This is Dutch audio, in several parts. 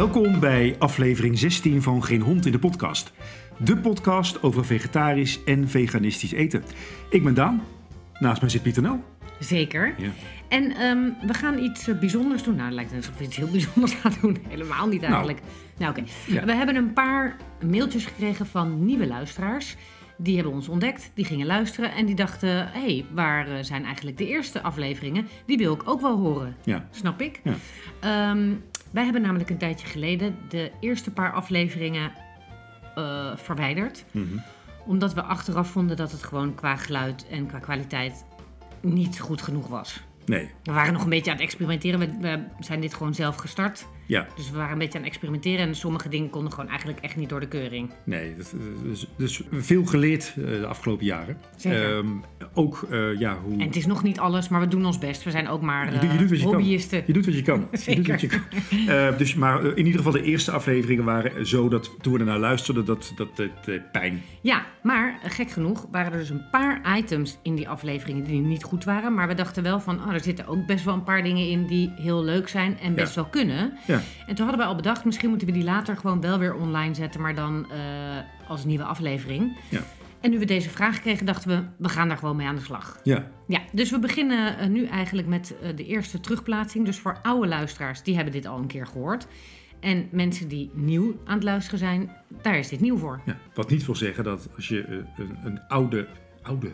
Welkom bij aflevering 16 van Geen Hond in de Podcast. De podcast over vegetarisch en veganistisch eten. Ik ben Daan, naast mij zit Pieter Nel. Zeker. Ja. En ehm, we gaan iets eh, bijzonders doen. Nou, het lijkt net alsof we iets heel bijzonders gaan doen. Helemaal niet eigenlijk. Nou, oké. Ja. We hebben een paar mailtjes gekregen van nieuwe luisteraars. Die hebben ons ontdekt, die gingen luisteren en die dachten... hé, hey, waar eh, zijn eigenlijk de eerste afleveringen? Die wil ik ook wel horen. Ja. Snap ik. Ja. Ehm, wij hebben namelijk een tijdje geleden de eerste paar afleveringen eh, verwijderd. Mhm. Omdat we achteraf vonden dat het gewoon qua geluid en qua kwaliteit niet goed genoeg was. Nee, We waren nog een beetje aan het experimenteren. We, we zijn dit gewoon zelf gestart. Ja, Dus we waren een beetje aan het experimenteren. En sommige dingen konden gewoon eigenlijk echt niet door de keuring. nee. Dat, dus, dus veel geleerd eh, de afgelopen jaren. Zeker. Ehm, ook, eh, ja, hoe... En het is nog niet alles, maar we doen ons best. We zijn ook maar Je doet- je eh, doet wat je kan. hobbyisten. Je doet wat je kan. Je doet wat je kan. Eh, dus, maar eh, in ieder geval de eerste afleveringen waren zo dat toen we ernaar luisterden, dat, dat het eh, pijn. Ja, maar eh, gek genoeg waren er dus een paar items in die afleveringen die niet goed waren. Maar we dachten wel van, oh, er zitten ook best wel een paar dingen in die heel leuk zijn en best wel kunnen. Ja, En toen hadden we al bedacht, misschien moeten we die later gewoon wel weer online zetten, maar dan eh, als nieuwe aflevering. ja, En nu we deze vraag kregen, dachten we, we gaan daar gewoon mee aan de slag. ja. Ja, dus we beginnen eh, nu eigenlijk met eh, de eerste terugplaatsing. Dus voor oude luisteraars, die hebben dit al een keer gehoord. En mensen die nieuw aan het luisteren zijn, daar is dit nieuw voor. ja. Wat niet wil zeggen dat als je een, een oude, oude,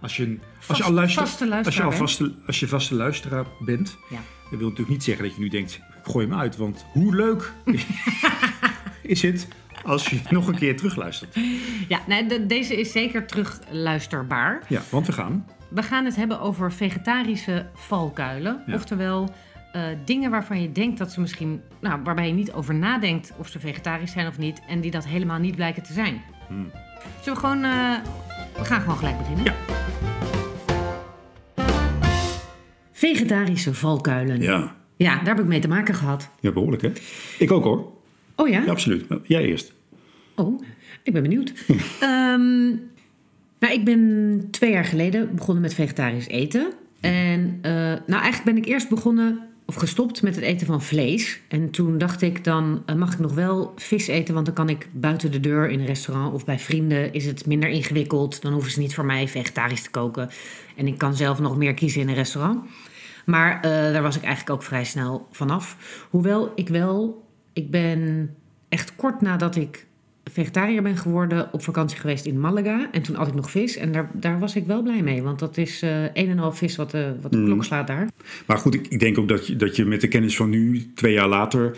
als je, een, als je al luistert, vaste als je luisteraar al bent. vaste, als je vaste luisteraar bent, Ja. dat wil natuurlijk niet zeggen dat je nu denkt, gooi hem uit, want hoe leuk is het als je nog een keer terugluistert? Ja, nee, de- deze is zeker terugluisterbaar. Ja, want we gaan. We gaan het hebben over vegetarische valkuilen. Ja. Oftewel eh, dingen waarvan je denkt dat ze misschien, nou, waarbij je niet over nadenkt of ze vegetarisch zijn of niet. En die dat helemaal niet blijken te zijn. Hmm. Zullen we gewoon, eh, we gaan gewoon gelijk beginnen. Ja. Vegetarische valkuilen. Ja, Ja, daar heb ik mee te maken gehad. ja behoorlijk hè. Ik ook hoor. Oh ja? Ja, absoluut. Jij eerst. Oh, ik ben benieuwd. Ehm, nou, ik ben twee jaar geleden begonnen met vegetarisch eten. En eh, nou, eigenlijk ben ik eerst begonnen of gestopt met het eten van vlees. En toen dacht ik, dan eh, mag ik nog wel vis eten, want dan kan ik buiten de deur in een restaurant of bij vrienden is het minder ingewikkeld. Dan hoeven ze niet voor mij vegetarisch te koken. En ik kan zelf nog meer kiezen in een restaurant. Maar eh, daar was ik eigenlijk ook vrij snel vanaf. Hoewel ik wel, ik ben echt kort nadat ik vegetariër ben geworden op vakantie geweest in Malaga. En toen had ik nog vis en daar, daar was ik wel blij mee. Want dat is eh een en half vis wat de, wat de Mm. klok slaat daar. Maar goed, ik, ik denk ook dat je, dat je met de kennis van nu, twee jaar later,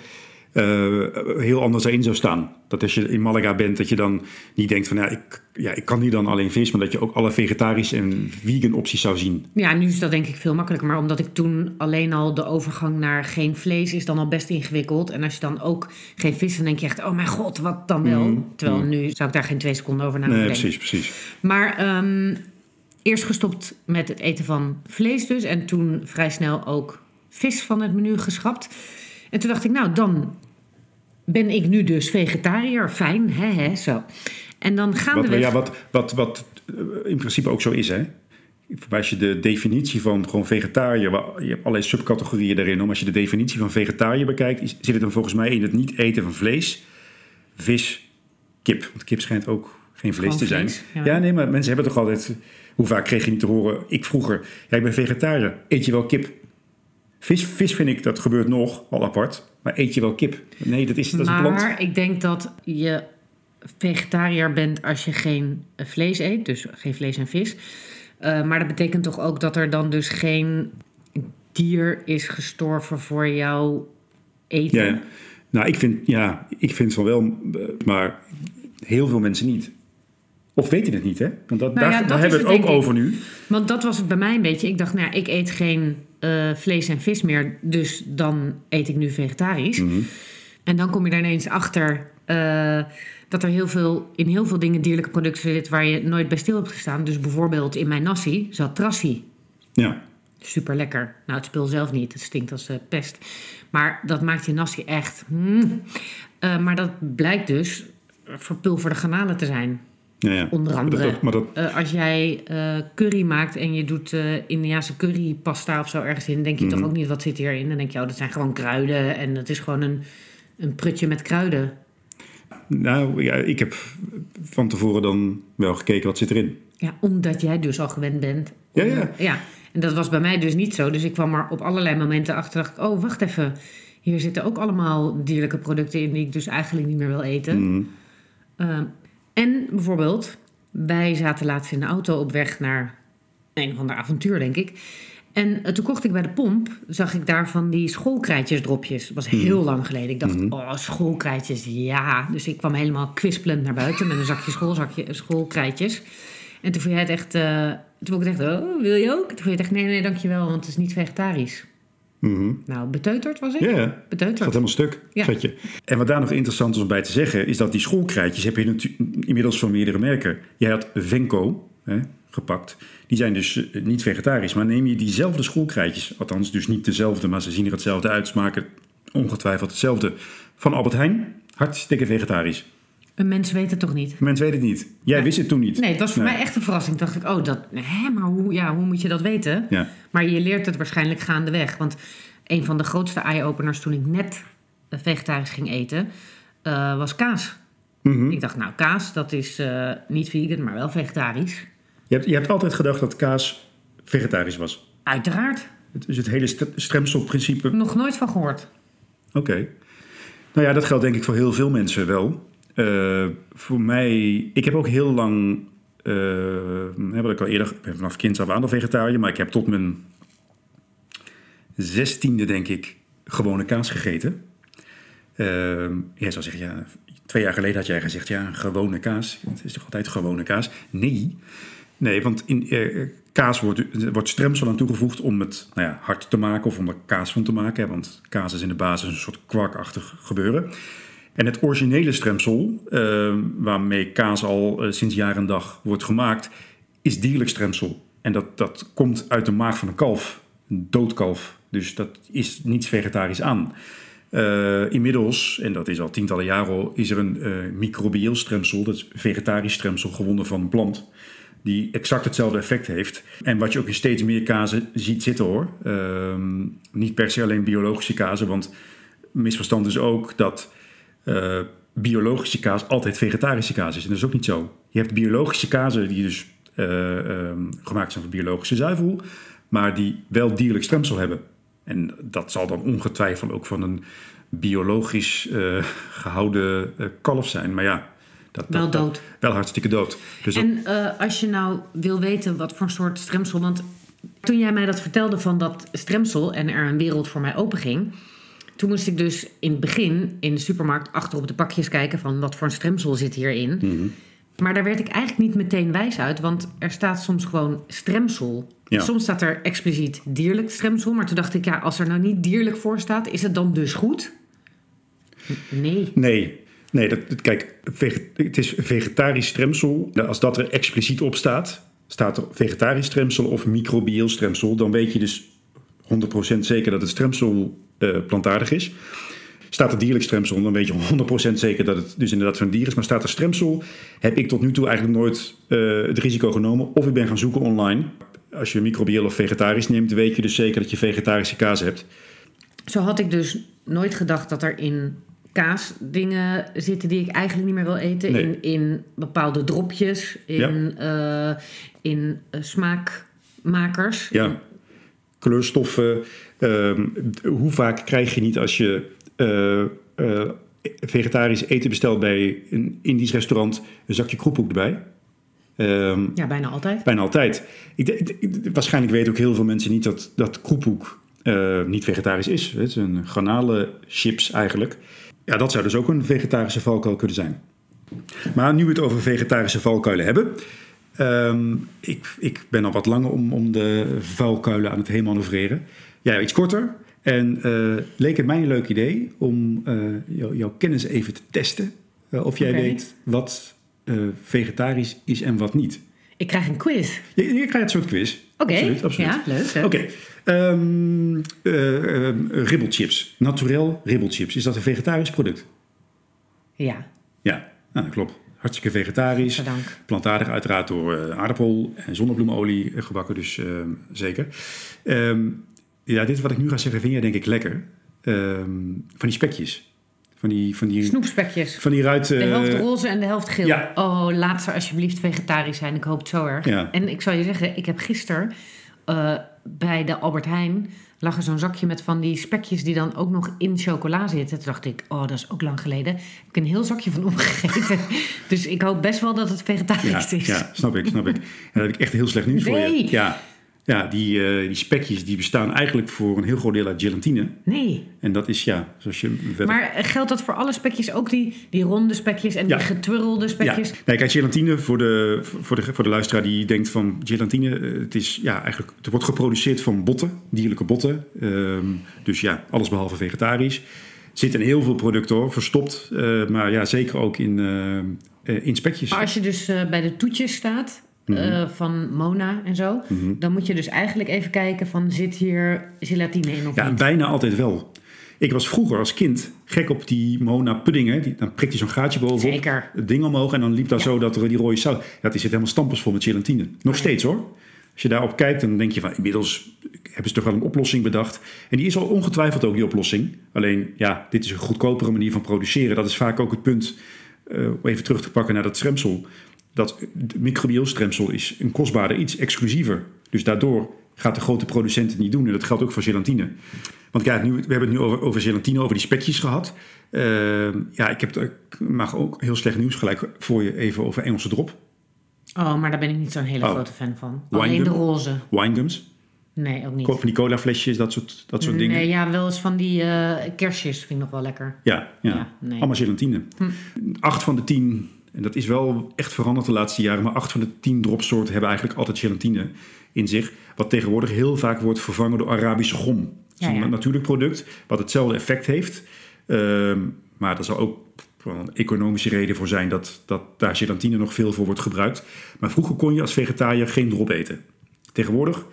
eh, heel anders erin zou staan. Dat als je in Malaga bent, dat je dan niet denkt van ja, ik, ja, ik kan hier dan alleen vis, maar dat je ook alle vegetarische en vegan opties zou zien. Ja, nu is dat denk ik veel makkelijker. Maar omdat ik toen alleen al de overgang naar geen vlees is dan al best ingewikkeld. En als je dan ook geen vis, dan denk je echt, oh mijn god, wat dan wel? Mm, Terwijl mm. nu zou ik daar geen twee seconden over na Nee, moeten denken. precies, precies. Maar ehm, eerst gestopt met het eten van vlees dus. En toen vrij snel ook vis van het menu geschrapt. En toen dacht ik, nou dan ben ik nu dus vegetariër. Fijn, hè, hè, zo. En dan gaan Wat, we ja, wat, wat, wat eh, in principe ook zo is, hè. Als je de definitie van gewoon vegetariër, je hebt allerlei subcategorieën daarin. Maar als je de definitie van vegetariër bekijkt, zit het dan volgens mij in het niet eten van vlees, vis, kip. Want kip schijnt ook geen vlees Gewoon te zijn. vlees, ja. ja. nee, maar mensen hebben toch altijd... Hoe vaak kreeg je niet te horen, ik vroeger, ja, ik ben vegetariër, eet je wel kip? Vis, vis vind ik, dat gebeurt nog, al apart. Maar eet je wel kip? Nee, dat is, dat is een plant. maar ik denk dat je vegetariër bent als je geen vlees eet. Dus geen vlees en vis. Eh, maar dat betekent toch ook dat er dan dus geen dier is gestorven voor jouw eten? Ja, nou, ik vind, ja, ik vind van wel, maar heel veel mensen niet. Of weten het niet, hè? Want dat, Nou daar, hebben we het het, ook ik. over nu. Want dat was het bij mij een beetje. Ik dacht, nou ja, ik eet geen eh, vlees en vis meer, dus dan eet ik nu vegetarisch. Mhm. En dan kom je er ineens achter eh, dat er heel veel, in heel veel dingen dierlijke producten zitten waar je nooit bij stil hebt gestaan. Dus bijvoorbeeld in mijn nasi zat trassi. Ja, Super lekker. Nou, het spul zelf niet. Het stinkt als eh, pest. Maar dat maakt je nasi echt. mm. Maar dat blijkt dus verpulverde garnalen te zijn. Ja, ja. Onder Maar andere. dat, maar dat, Eh, als jij eh, curry maakt en je doet eh Indiaanse currypasta of zo ergens in, denk je Mhm. toch ook niet wat zit hierin. Dan denk je, oh, dat zijn gewoon kruiden en het is gewoon een, een prutje met kruiden. Nou ja, ik heb van tevoren dan wel gekeken wat zit erin. Ja, omdat jij dus al gewend bent. Ja, ja. Ja, en dat was bij mij dus niet zo. Dus ik kwam er op allerlei momenten achter. Dacht ik, oh, wacht even. Hier zitten ook allemaal dierlijke producten in die ik dus eigenlijk niet meer wil eten. Mhm. En bijvoorbeeld, wij zaten laatst in de auto op weg naar een of ander avontuur, denk ik. En eh, toen kocht ik bij de pomp, zag ik daar van die schoolkrijtjesdropjes. Dat was heel lang geleden. Ik dacht, oh, schoolkrijtjes, ja. Dus ik kwam helemaal kwispelend naar buiten met een zakje, schoolzakje, schoolkrijtjes. En toen vond jij het echt, eh, toen vond ik het echt, oh, wil je ook? Toen vond je het echt, nee, nee, dankjewel, want het is niet vegetarisch. Mhm. Nou, beteuterd was ik? Ja. Het Beteuterd. gaat helemaal stuk, Ja. zat je. En wat daar nog interessant is om bij te zeggen... is dat die schoolkrijtjes heb je inmiddels van meerdere merken. Jij had Venco hè, gepakt. Die zijn dus eh, niet vegetarisch. Maar neem je diezelfde schoolkrijtjes... althans dus niet dezelfde, maar ze zien er hetzelfde uit... smaken ongetwijfeld hetzelfde. Van Albert Heijn, hartstikke vegetarisch. Een mens weet het toch niet? Mensen weten het niet. Jij Ja. wist het toen niet. Nee, het was voor Nee. mij echt een verrassing. Dacht ik, oh, dat, hè, maar hoe, ja, hoe moet je dat weten? Ja. Maar je leert het waarschijnlijk gaandeweg. Want een van de grootste eye-openers toen ik net eh, vegetarisch ging eten, eh, was kaas. Mhm. Ik dacht, nou, kaas, dat is eh, niet vegan, maar wel vegetarisch. je, hebt, je hebt altijd gedacht dat kaas vegetarisch was. Uiteraard. Het is het hele st- stremselprincipe Nog nooit van gehoord. Oké. Nou ja, dat geldt denk ik voor heel veel mensen wel. Eh, voor mij, ik heb ook heel lang, eh, wat ik al eerder, ik ben vanaf kind af aan al vegetariër, maar ik heb tot mijn zestiende denk ik gewone kaas gegeten. Eh, jij zou zeggen, ja, twee jaar geleden had jij gezegd, ja, gewone kaas. Het is toch altijd gewone kaas? Nee. Nee, want in eh, kaas wordt, wordt stremsel aan toegevoegd om het nou ja, hard te maken of om er kaas van te maken. Want kaas is in de basis een soort kwarkachtig gebeuren. En het originele stremsel, eh, waarmee kaas al eh, sinds jaar en dag wordt gemaakt, is dierlijk stremsel. En dat, dat komt uit de maag van een kalf, een doodkalf. Dus dat is niets vegetarisch aan. Eh, inmiddels, en dat is al tientallen jaren al, is er een microbieel stremsel, dat is vegetarisch stremsel gewonnen van een plant, die exact hetzelfde effect heeft. En wat je ook in steeds meer kazen ziet zitten hoor. Ehm, niet per se alleen biologische kazen, want misverstand is ook dat eh, biologische kaas altijd vegetarische kaas is. En dat is ook niet zo. Je hebt biologische kazen die dus eh, ehm, gemaakt zijn van biologische zuivel, maar die wel dierlijk stremsel hebben. En dat zal dan ongetwijfeld ook van een biologisch eh, gehouden eh, kalf zijn. Maar ja, dat, Wel dat- dat- dood. wel hartstikke dood. Dus En als je nou wil weten wat voor soort stremsel... Want toen jij mij dat vertelde van dat stremsel en er een wereld voor mij openging... Toen moest ik dus in het begin in de supermarkt achter op de pakjes kijken van wat voor een stremsel zit hierin. Mhm. Maar daar werd ik eigenlijk niet meteen wijs uit, want er staat soms gewoon stremsel. Ja. Soms staat er expliciet dierlijk stremsel, maar toen dacht ik, ja, als er nou niet dierlijk voor staat, is het dan dus goed? Nee. Nee, nee dat, kijk, het is vegetarisch stremsel. Nou, Als dat er expliciet op staat, staat er vegetarisch stremsel of microbieel stremsel, dan weet je dus 100% zeker dat het stremsel eh, plantaardig is. Staat er dierlijk stremsel, dan weet je 100% zeker dat het dus inderdaad van dier is. Maar staat er stremsel, heb ik tot nu toe eigenlijk nooit eh, het risico genomen. Of ik ben gaan zoeken online. Als je microbieel of vegetarisch neemt, weet je dus zeker dat je vegetarische kaas hebt. Zo had ik dus nooit gedacht dat er in kaas dingen zitten die ik eigenlijk niet meer wil eten. Nee. In, in bepaalde dropjes, in, eh, in smaakmakers. Ja, kleurstoffen. ehm, hoe vaak krijg je niet als je eh, eh, vegetarisch eten bestelt bij een Indisch restaurant een zakje kroephoek erbij? Ehm, Ja, bijna altijd. bijna altijd. Ik, denk- ik- ik- waarschijnlijk weten ook heel veel mensen niet dat, dat kroephoek eh, niet vegetarisch is. Het is een garnalenchips eigenlijk. Ja, dat zou dus ook een vegetarische valkuil kunnen zijn. Maar nu we het over vegetarische valkuilen hebben. Ehm, ik, ik ben al wat langer om, om de valkuilen aan het heen manoeuvreren. Jij iets korter. En eh, leek het mij een leuk idee om eh, jou- jouw kennis even te testen. eh, of jij weet wat vegetarisch is en wat niet. Ik krijg een quiz. Je, je krijgt een soort quiz. Oké, Absoluut, absoluut. ja, leuk. Oké. Ehm, eh, ehm, ribbelchips. Naturel ribbelchips. Is dat een vegetarisch product? Ja, Ja, nou, dat klopt. Hartstikke vegetarisch. Bedankt. Plantaardig uiteraard door eh, aardappel en zonnebloemolie eh, gebakken, dus ehm, zeker. Ehm, ja, dit wat ik nu ga zeggen vind jij denk ik lekker. Ehm, van die spekjes. Van die, van die, Snoepspekjes. van die ruit... De eh, helft roze en de helft geel. ja. Oh, laat ze alsjeblieft vegetarisch zijn. Ik hoop het zo erg. Ja. En ik zal je zeggen, ik heb gisteren eh, bij de Albert Heijn... lag er zo'n zakje met van die spekjes die dan ook nog in chocola zitten. Toen dacht ik, oh, dat is ook lang geleden. Ik heb een heel zakje van opgegeten. dus ik hoop best wel dat het ja, vegetarisch is. ja, snap ik, snap ik. En dan heb ik echt heel slecht nieuws voor je. Ja, ja die, eh, die spekjes die bestaan eigenlijk voor een heel groot deel uit gelatine. Nee. En dat is, ja, zoals je... verder- Maar geldt dat voor alle spekjes? Ook die, die ronde spekjes en Ja. die getwirrelde Ja, spekjes? nee, kijk, gelatine voor de, voor, de, voor de luisteraar die denkt van gelatine, eh, het is ja, eigenlijk, het wordt geproduceerd van botten, dierlijke botten. Ehm, dus ja, alles behalve vegetarisch. Zit in heel veel producten hoor, verstopt, eh, maar ja, zeker ook in, in spekjes. Maar als je dus bij de toetjes staat Mhm. eh, van Mona en zo, dan moet je dus eigenlijk even kijken van zit hier gelatine in of Ja, niet? bijna altijd wel. Ik was vroeger als kind gek op die Mona puddingen. Die, dan prikte je zo'n gaatje bovenop. Zeker. Het ding omhoog en dan liep daar Ja. zo dat er die rode saus... Ja, die zit helemaal stampensvol met gelatine. Nog steeds hoor. Als je daarop kijkt, dan denk je van... Inmiddels hebben ze toch wel een oplossing bedacht. En die is al ongetwijfeld ook die oplossing. Alleen, ja, dit is een goedkopere manier van produceren. Dat is vaak ook het punt, eh, om even terug te pakken naar dat stremsel. Dat microbieel stremsel is een kostbaarder iets, exclusiever. Dus daardoor gaat de grote producent het niet doen. En dat geldt ook voor gelatine. Want kijk, nu, we hebben het nu over, over gelatine, over die spekjes gehad. Ehm, ja, ik, heb, ik mag ook heel slecht nieuws gelijk voor je even over Engelse drop. Oh, maar daar ben ik niet zo'n hele Oh. grote fan van. Alleen de roze. Winegums, Nee, ook niet. van die cola flesjes, dat soort, dat soort dingen. Nee, ja, wel eens van die eh, kersjes vind ik nog wel lekker. Ja, ja. Ja, nee. allemaal gelatine. Acht van de tien, en dat is wel echt veranderd de laatste jaren, maar acht van de tien dropsoorten hebben eigenlijk altijd gelatine in zich. Wat tegenwoordig heel vaak wordt vervangen door Arabische gom. Dat is Ja, ja. een natuurlijk product wat hetzelfde effect heeft. Ehm, maar er zal ook een economische reden voor zijn dat, dat daar gelatine nog veel voor wordt gebruikt. Maar vroeger kon je als vegetariër geen drop eten. Tegenwoordig,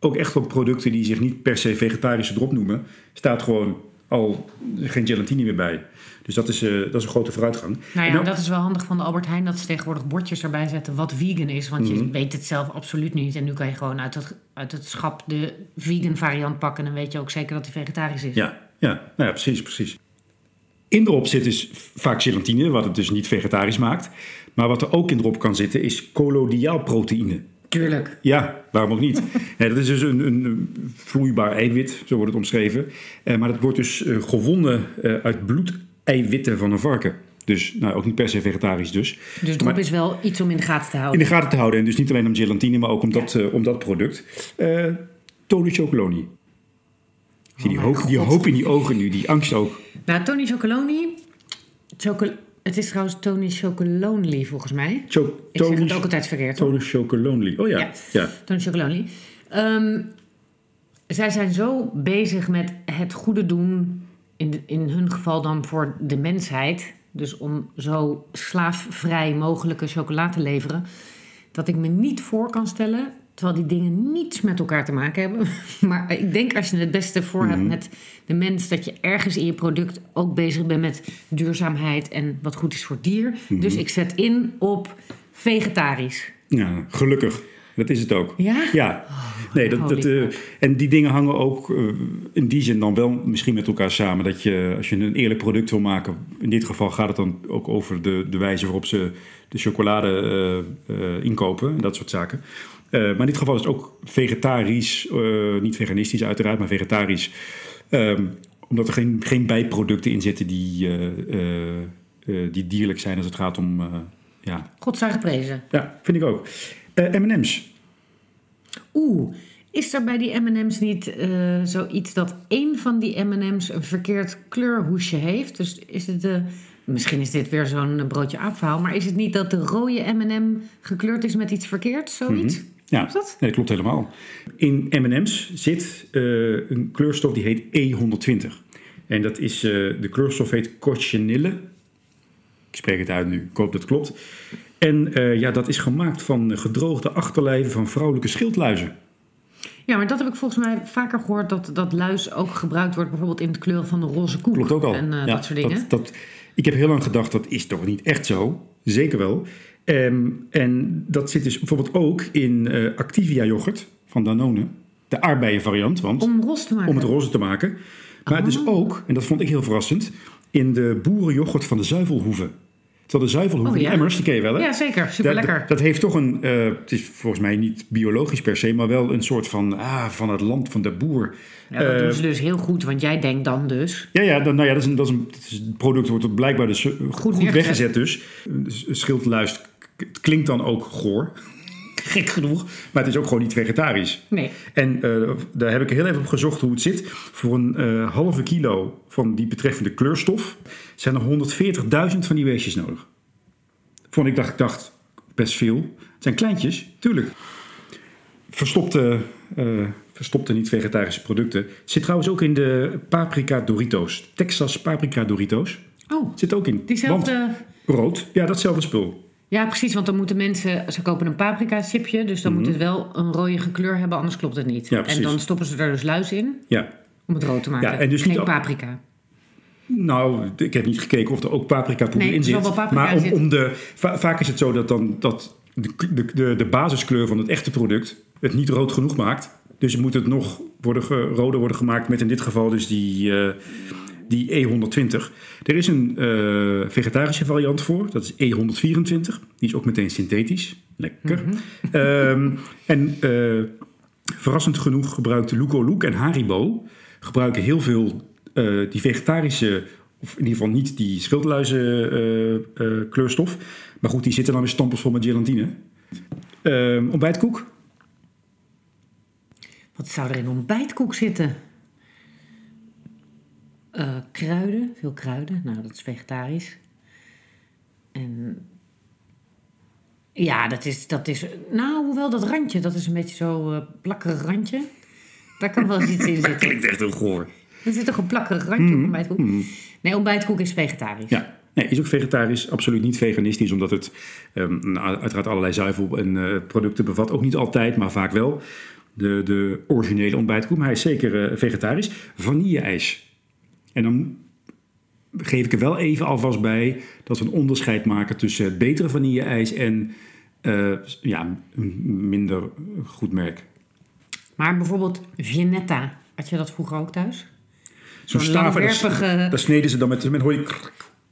ook echt op producten die zich niet per se vegetarische drop noemen, staat gewoon al geen gelatine meer bij. Dus dat is, eh, dat is een grote vooruitgang. Nou En ja, dan- dat is wel handig van de Albert Heijn dat ze tegenwoordig bordjes erbij zetten wat vegan is. Want Mhm. je weet het zelf absoluut niet. En nu kan je gewoon uit het, uit het schap de vegan variant pakken. En dan weet je ook zeker dat die vegetarisch is. Ja, ja, nou ja, precies, precies. In de op zit dus vaak gelatine, wat het dus niet vegetarisch maakt. Maar wat er ook in de op kan zitten is collodiaalproteïne. Tuurlijk. Ja, waarom ook niet? Ja, dat is dus een, een vloeibaar eiwit, zo wordt het omschreven. Eh, maar dat wordt dus eh, gewonnen eh, uit bloedeiwitten van een varken. Dus nou, ook niet per se vegetarisch dus. Dus drop Maar- is wel iets om in de gaten te In houden. de gaten te houden. En dus niet alleen om gelatine, maar ook om dat, om dat product. Eh Tony Chocoloni. Zie die, Oh hoop, die hoop in die ogen nu, die angst ook. Nou, Tony Chocoloni. Choco het is trouwens Tony Chocolonely volgens mij. Cho- Ik zeg Tony, het ook altijd verkeerd. Tony Chocolonely. Oh ja. Ja. ja. Tony Chocolonely. Ehm, zij zijn zo bezig met het goede doen. In, de- in hun geval dan voor de mensheid. Dus om zo slaafvrij mogelijke chocola te leveren. Dat ik me niet voor kan stellen. Terwijl die dingen niets met elkaar te maken hebben. Maar ik denk als je het beste voor hebt met de mens. Dat je ergens in je product ook bezig bent met duurzaamheid. En wat goed is voor het dier. Dus ik zet in op vegetarisch. Ja, gelukkig. Dat is het ook. Ja? Ja. Nee, dat, dat, eh, en die dingen hangen ook eh, in die zin dan wel misschien met elkaar samen. Dat je, als je een eerlijk product wil maken, in dit geval gaat het dan ook over de, de wijze waarop ze de chocolade eh, inkopen en dat soort zaken. Eh, maar in dit geval is het ook vegetarisch, eh, niet veganistisch uiteraard, maar vegetarisch. Ehm, omdat er geen, geen bijproducten in zitten die, eh, die dierlijk zijn als het gaat om. ja. God zij geprezen. ja, vind ik ook. M&M's. Oeh, is er bij die M&M's niet zoiets dat één van die M&M's een verkeerd kleurhoesje heeft? Dus is het de... Misschien is dit weer zo'n broodje aapverhaal, maar is het niet dat de rode M&M gekleurd is met iets verkeerds, zoiets? Ja, Klopt dat? nee, klopt helemaal. In M&M's zit eh, een kleurstof die heet E120. En dat is, eh, de kleurstof heet cochineal. Ik spreek het uit nu, ik hoop dat het klopt. En eh, ja, dat is gemaakt van gedroogde achterlijven van vrouwelijke schildluizen. Ja, maar dat heb ik volgens mij vaker gehoord, dat, dat luis ook gebruikt wordt bijvoorbeeld in de kleur van de roze koek. Klopt ook al. En Ja, dat soort dingen. Dat, dat, ik heb heel lang gedacht, dat is toch niet echt zo? Zeker wel. Ehm, en dat zit dus bijvoorbeeld ook in eh, Activia yoghurt van Danone. De aardbeienvariant, want... Om ros te maken. om het roze te maken. Maar het is Oh. ook, en dat vond ik heel verrassend, in de boerenjoghurt van de Zuivelhoeve. Terwijl de Zuivelhoeve Oh, ja? Emmers, die ken je wel hè? Ja, zeker. Super Dat- lekker. Dat, dat heeft toch een, eh, het is volgens mij niet biologisch per se, maar wel een soort van, ah, van het land van de boer. Ja, dat Eh, doen ze dus heel goed, want jij denkt dan dus... Ja, ja, dan, nou ja, dat is een, dat is een, het, is een product wordt blijkbaar dus eh, goed, neergezet. weggezet dus. Een Schildluis k- het klinkt dan ook goor, gek genoeg, maar het is ook gewoon niet vegetarisch. Nee. En eh, daar heb ik heel even op gezocht hoe het zit. Voor een eh, halve kilo van die betreffende kleurstof zijn er 140.000 van die weesjes nodig. Vond ik dacht, ik dacht best veel. Het zijn kleintjes, tuurlijk. Verstopte, eh, verstopte niet-vegetarische producten. Zit trouwens ook in de paprika Doritos. Texas paprika Doritos. Oh, Zit ook in. diezelfde... Want rood, ja, datzelfde spul. Ja, precies, want dan moeten mensen... Ze kopen een paprika chipje, dus dan moet het wel een rode kleur hebben, anders klopt het niet. Mhm. Ja, precies. en dan stoppen ze er dus luis in Ja, om het rood te maken. Ja, en dus Geen niet paprika. Nou, ik heb niet gekeken of er ook paprika poeder Nee, in zit. wel paprika maar om, zitten. om de, va- vaak is het zo dat, dan, dat de, de, de, basiskleur van het echte product het niet rood genoeg maakt. Dus moet het nog worden roder worden gemaakt met in dit geval dus die, eh, die E120. Er is een eh, vegetarische variant voor, dat is E124. Die is ook meteen synthetisch. Lekker. Mhm. Ehm, en eh, verrassend genoeg gebruikte Luco Look en Haribo gebruiken heel veel eh, die vegetarische, of in ieder geval niet die schildluizen kleurstof. Maar goed, die zitten dan weer stampelsvol met gelatine. Ehm ontbijtkoek? Wat zou er in ontbijtkoek zitten? Kruiden, veel kruiden. Nou, dat is vegetarisch. En ja, dat is, dat is... Nou, hoewel dat randje, dat is een beetje zo eh plakkerig randje. Daar kan wel eens iets in zitten. Klinkt echt heel goor. Er zit toch een plakkerig randje op ontbijtkoek? Nee, ontbijtkoek is vegetarisch. Ja, nee, is ook vegetarisch, absoluut niet veganistisch, omdat het ehm, nou, uiteraard allerlei zuivel en eh, producten bevat. Ook niet altijd, maar vaak wel. De, de originele ontbijtkoek, maar hij is zeker eh, vegetarisch. Vanille-ijs. En dan geef ik er wel even alvast bij dat we een onderscheid maken tussen het betere vanille-ijs en eh, ja, een minder goed merk. Maar bijvoorbeeld Viennetta, had je dat vroeger ook thuis? Zo'n langwerpige- daar sneden ze dan met, met hooi.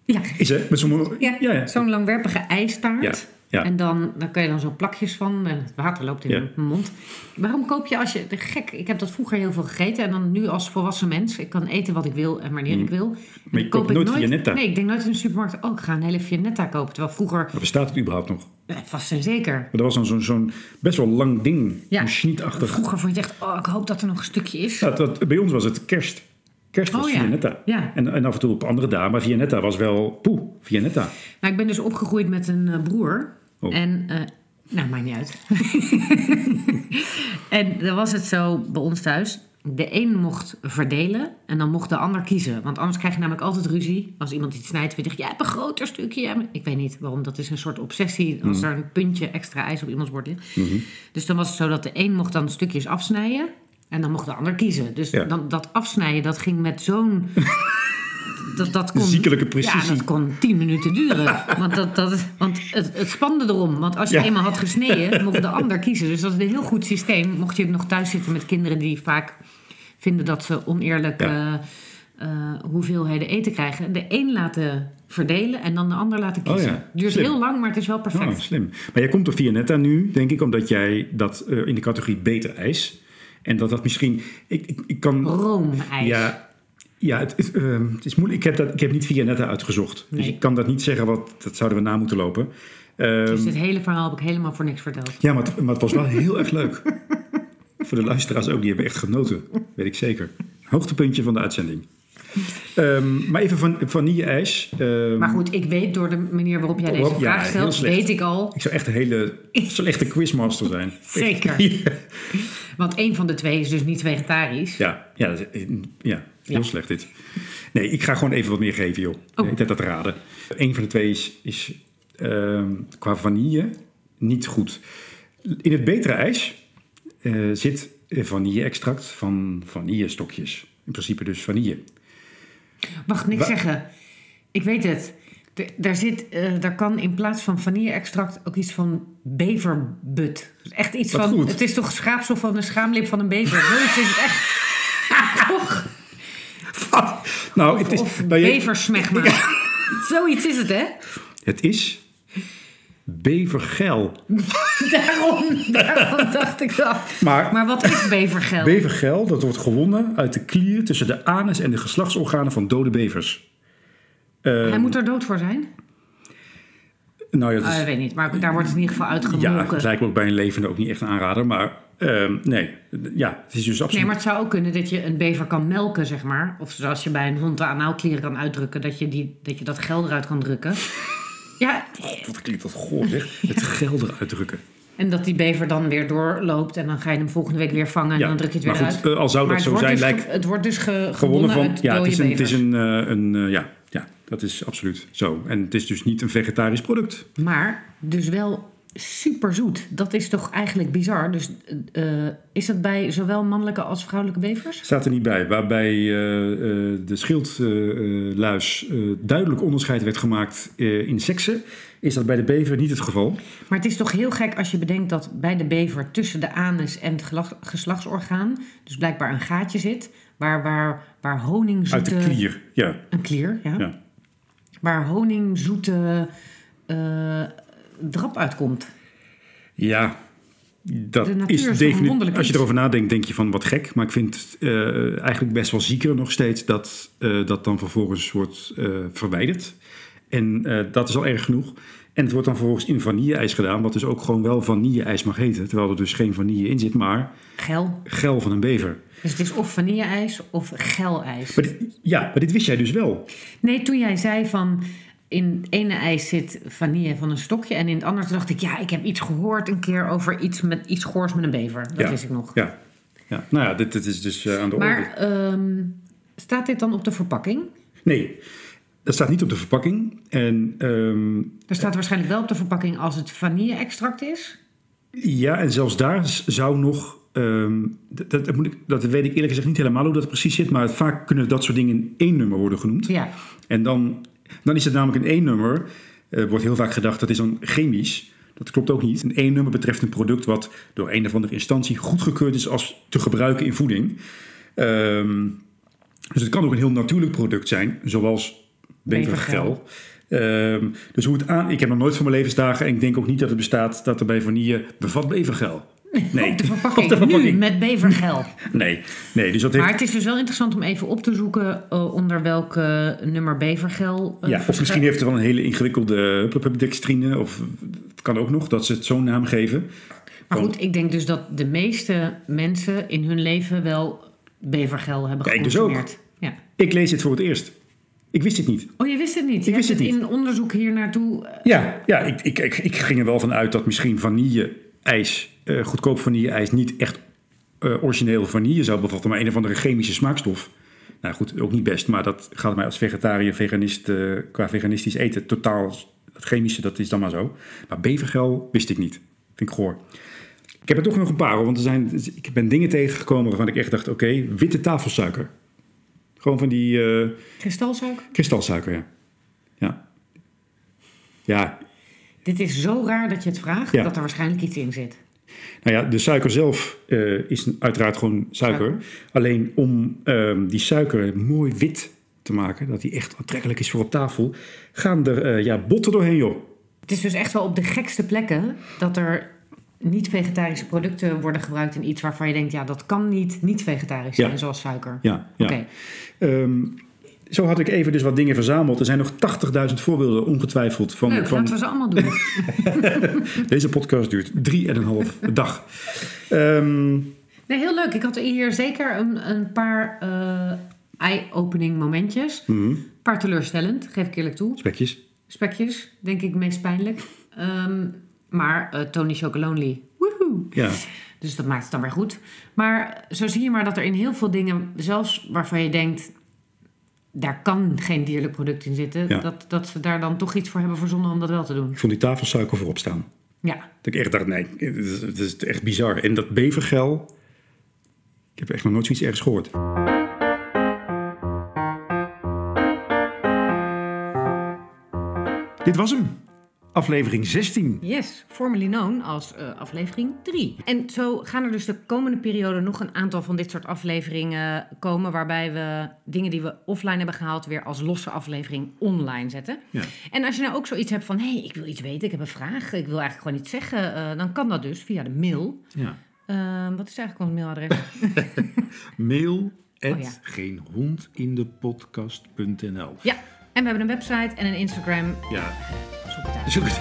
Ja, Is hè? Met zo'n Ja, ja, ja. zo'n langwerpige ijstaart. Ja. En dan, dan kan je dan zo plakjes van en het water loopt in Ja. mijn mond. Waarom koop je als je... de Gek, ik heb dat vroeger heel veel gegeten. En dan nu als volwassen mens. Ik kan eten wat ik wil en wanneer ik wil. Mm. Maar je koopt nooit Viennetta. Nee, ik denk nooit in de supermarkt... Oh, ik ga een hele Viennetta kopen. Terwijl vroeger... Maar bestaat het überhaupt nog? eh, Vast en zeker. Maar dat was dan zo'n zo'n best wel lang ding. Ja. Schnietachtig. Vroeger vond je echt... Oh, ik hoop dat er nog een stukje is. Ja, dat, bij ons was het kerst. Kerst was Oh ja. Viennetta. Ja. En, en af en toe op andere dagen. Maar Viennetta was wel... Poeh, Viennetta. Nou, ik ben dus opgegroeid met een eh, broer. Oh. En, eh, nou, maakt niet uit. en dan was het zo bij ons thuis. De een mocht verdelen en dan mocht de ander kiezen. Want anders krijg je namelijk altijd ruzie. Als iemand iets snijdt, vind je, jij hebt een groter stukje. Ik weet niet waarom, dat is een soort obsessie. Als Mhm. er een puntje extra ijs op iemands bord ligt. Dus dan was het zo dat de een mocht dan stukjes afsnijden. En dan mocht de ander kiezen. Dus Ja. dan, dat afsnijden, dat ging met zo'n... Dat, dat kon, Ziekelijke precisie. Ja, dat kon tien minuten duren. Want, dat, dat, want het, het spande erom. Want als je Ja. eenmaal had gesneden, mocht de ander kiezen. Dus dat is een heel goed systeem. Mocht je nog thuis zitten met kinderen die vaak vinden dat ze oneerlijk Ja. eh, hoeveelheden eten krijgen. De een laten verdelen en dan de ander laten Oh kiezen. ja, Duurt slim. heel lang, maar het is wel perfect. Oh, slim. Maar jij komt op Viennetta nu, denk ik, omdat jij dat eh, in de categorie beter ijs. En dat dat misschien... Ik, ik, ik kan... Roomijs. Ja, ja het, is, ehm, het is moeilijk. Ik heb, dat, ik heb niet Viennetta uitgezocht. Dus ik kan dat niet zeggen, wat, dat zouden we na moeten lopen. Ehm, Dus dit hele verhaal heb ik helemaal voor niks verteld. Ja, maar het, maar het was wel heel erg leuk. Voor de luisteraars ook, die hebben echt genoten. Weet ik zeker. Hoogtepuntje van de uitzending. Ehm, maar even van vanille-ijs. Maar goed, ik weet door de manier waarop jij deze Oh, ja, vraag stelt, weet ik al. Ik zou echt een hele slechte quizmaster zijn. Zeker. Want één van de twee is dus niet vegetarisch. ja, ja, dat is- ja heel Ja. slecht dit. Nee, ik ga gewoon even wat meer geven, joh. Oh. Ik heb dat raden. Eén van de twee is, is ehm, qua vanille niet goed. In het betere ijs eh, zit vanille-extract van vanillestokjes. In principe dus vanille. Mag niks Wa- zeggen. Ik weet het. Daar, zit, eh, daar kan in plaats van vanille-extract ook iets van beverbut. Echt iets Wat van. goed. Het is toch schaapsel van de schaamlip van een bever? Zoiets is het echt. Ja, toch? Wat? Nou, of, het is- of nou, beversmegma. Zoiets is het, hè? Het is bevergel. Daarom, daarom dacht ik dat. Maar, Maar wat is bevergel? bevergel, dat wordt gewonnen uit de klier tussen de anus en de geslachtsorganen van dode bevers. Eh, Hij moet er dood voor zijn? nou ja, dat Ah, is- ik weet niet, maar daar wordt het in ieder geval ja, uitgemolken. het lijkt me ook bij een levende ook niet echt een aanrader. Maar ehm, nee, ja, het is dus absoluut... Nee, maar het zou ook kunnen dat je een bever kan melken, zeg maar. Of zoals je bij een hond de anaalklieren kan uitdrukken, dat je, die, dat je dat gel eruit kan drukken. Ja, Wat klinkt dat goor, zeg. Het gel eruit drukken. en dat die bever dan weer doorloopt en dan ga je hem volgende week weer vangen en Ja, dan druk je het weer maar goed, uit. eh, al zou Maar dat zo zijn, dus lijkt Het wordt dus ge, gewonnen, van... uit Ja, het is, een, het is een, eh, een eh, ja, ja, dat is absoluut zo. En het is dus niet een vegetarisch product. Maar dus wel super zoet. Dat is toch eigenlijk bizar. Dus eh, is dat bij zowel mannelijke als vrouwelijke bevers? Staat er niet bij. Waarbij eh, eh, de schildluis duidelijk onderscheid werd gemaakt in seksen, is dat bij de bever niet het geval. Maar het is toch heel gek als je bedenkt dat bij de bever tussen de anus en het geslachtsorgaan, dus blijkbaar een gaatje zit, waar, waar, waar Uit honingzoete... de klier, ja. Een klier, ja. ja. Waar honingzoete eh drap uitkomt. Ja, dat De is definitief. Als je erover nadenkt, denk je van wat gek. Maar ik vind het eh, eigenlijk best wel zieker nog steeds dat eh, dat dan vervolgens wordt verwijderd. En dat is al erg genoeg. En het wordt dan vervolgens in vanille-ijs gedaan, wat dus ook gewoon wel vanille-ijs mag heten. Terwijl er dus geen vanille in zit, maar Gel. gel van een bever. Dus het is of vanille-ijs of gel-ijs. Maar dit, ja, maar dit wist jij dus wel. Nee, toen jij zei van in het ene ijs zit vanille van een stokje en in het andere dacht ik ja, ik heb iets gehoord een keer over iets met iets goors met een bever. Dat ja. wist ik nog. Ja. ja. Nou ja, dit, dit is dus eh, aan de orde. Maar ehm, staat dit dan op de verpakking? Nee, dat staat niet op de verpakking. En ehm, Er staat waarschijnlijk wel op de verpakking als het vanille-extract is. Ja, en zelfs daar zou nog. ehm, dat, dat, moet ik, dat weet ik eerlijk gezegd niet helemaal hoe dat precies zit. Maar vaak kunnen dat soort dingen in één nummer worden genoemd. Ja. En dan, dan is het namelijk een één nummer. Er wordt heel vaak gedacht dat is dan chemisch. Dat klopt ook niet. Een één nummer betreft een product wat door een of andere instantie goedgekeurd is als te gebruiken in voeding. Ehm, dus het kan ook een heel natuurlijk product zijn, zoals bevergel. Ehm, dus hoe het aan. Ik heb nog nooit van mijn levensdagen en ik denk ook niet dat het bestaat dat er bij vanille bevat bevergel. Nee, Op de verpakking. Op de verpakking. Nu met bevergel. Nee, nee, dus dat heeft. Maar het is dus wel interessant om even op te zoeken eh, onder welk eh, nummer bevergel. eh, Ja, of verschijnt. misschien heeft het wel een hele ingewikkelde dextrine. Of het kan ook nog dat ze het zo'n naam geven. Maar goed, ik denk dus dat de meeste mensen in hun leven wel bevergel hebben Ja, ik dus ook. geconsumeerd. Ja. Ik lees dit voor het eerst. Ik wist dit niet. Oh, je wist het niet? Ik wist het niet. in onderzoek hier naartoe. eh, Ja, ja ik, ik, ik, ik ging er wel van uit dat misschien vanille-ijs, eh, goedkoop vanille-ijs, niet echt eh, origineel vanille zou bevatten, maar een of andere chemische smaakstof. Nou goed, ook niet best, maar dat gaat mij als vegetariër, veganist, qua veganistisch eten totaal, het chemische, dat is dan maar zo. Maar bevergel wist ik niet. Vind ik goor. Ik heb er toch nog een paar, hoor, want er zijn, ik ben dingen tegengekomen waarvan ik echt dacht, oké, witte tafelsuiker. Gewoon van die eh, Kristalsuiker? kristalsuiker, ja. Ja. Ja, Dit is zo raar dat je het vraagt, Ja. dat er waarschijnlijk iets in zit. Nou ja, de suiker zelf eh, is uiteraard gewoon suiker. Suiker. Alleen om ehm, die suiker mooi wit te maken, dat die echt aantrekkelijk is voor op tafel, gaan er eh, ja, botten doorheen, joh. Het is dus echt wel op de gekste plekken dat er niet-vegetarische producten worden gebruikt in iets waarvan je denkt, ja, dat kan niet niet-vegetarisch zijn, Ja. zoals suiker. Ja, ja. Oké. Ehm, zo had ik even dus wat dingen verzameld. Er zijn nog 80.000 voorbeelden ongetwijfeld van, Leuk, van laten we ze allemaal doen. deze podcast duurt drie en een half dag. Ehm, Nee, heel leuk. Ik had hier zeker een, een paar eh, eye-opening momentjes. mhm, Een paar teleurstellend, geef ik eerlijk toe. spekjes. Spekjes, denk ik, meest pijnlijk. Ehm, maar eh, Tony Chocolonely, woehoe. Ja, Dus dat maakt het dan weer goed. Maar zo zie je maar dat er in heel veel dingen, zelfs waarvan je denkt, daar kan geen dierlijk product in zitten, Ja. dat, dat ze daar dan toch iets voor hebben verzonnen om dat wel te doen. ik vond die tafelsuiker voorop staan. Ja, Dat ik echt dacht, nee, het is, het is echt bizar. En dat bevergel, ik heb echt nog nooit zoiets ergens gehoord. Dit was hem. Aflevering 16. Yes, formerly known als eh, aflevering 3. En zo gaan er dus de komende periode nog een aantal van dit soort afleveringen komen... waarbij we dingen die we offline hebben gehaald... weer als losse aflevering online zetten. Ja. En als je nou ook zoiets hebt van... hé, hey, ik wil iets weten, ik heb een vraag... ik wil eigenlijk gewoon iets zeggen... eh, dan kan dat dus via de mail. Ja. Eh, wat is eigenlijk ons mailadres? Mail Oh, ja. ja, en we hebben een website en een Instagram. Ja, Zoek het uit. zoek het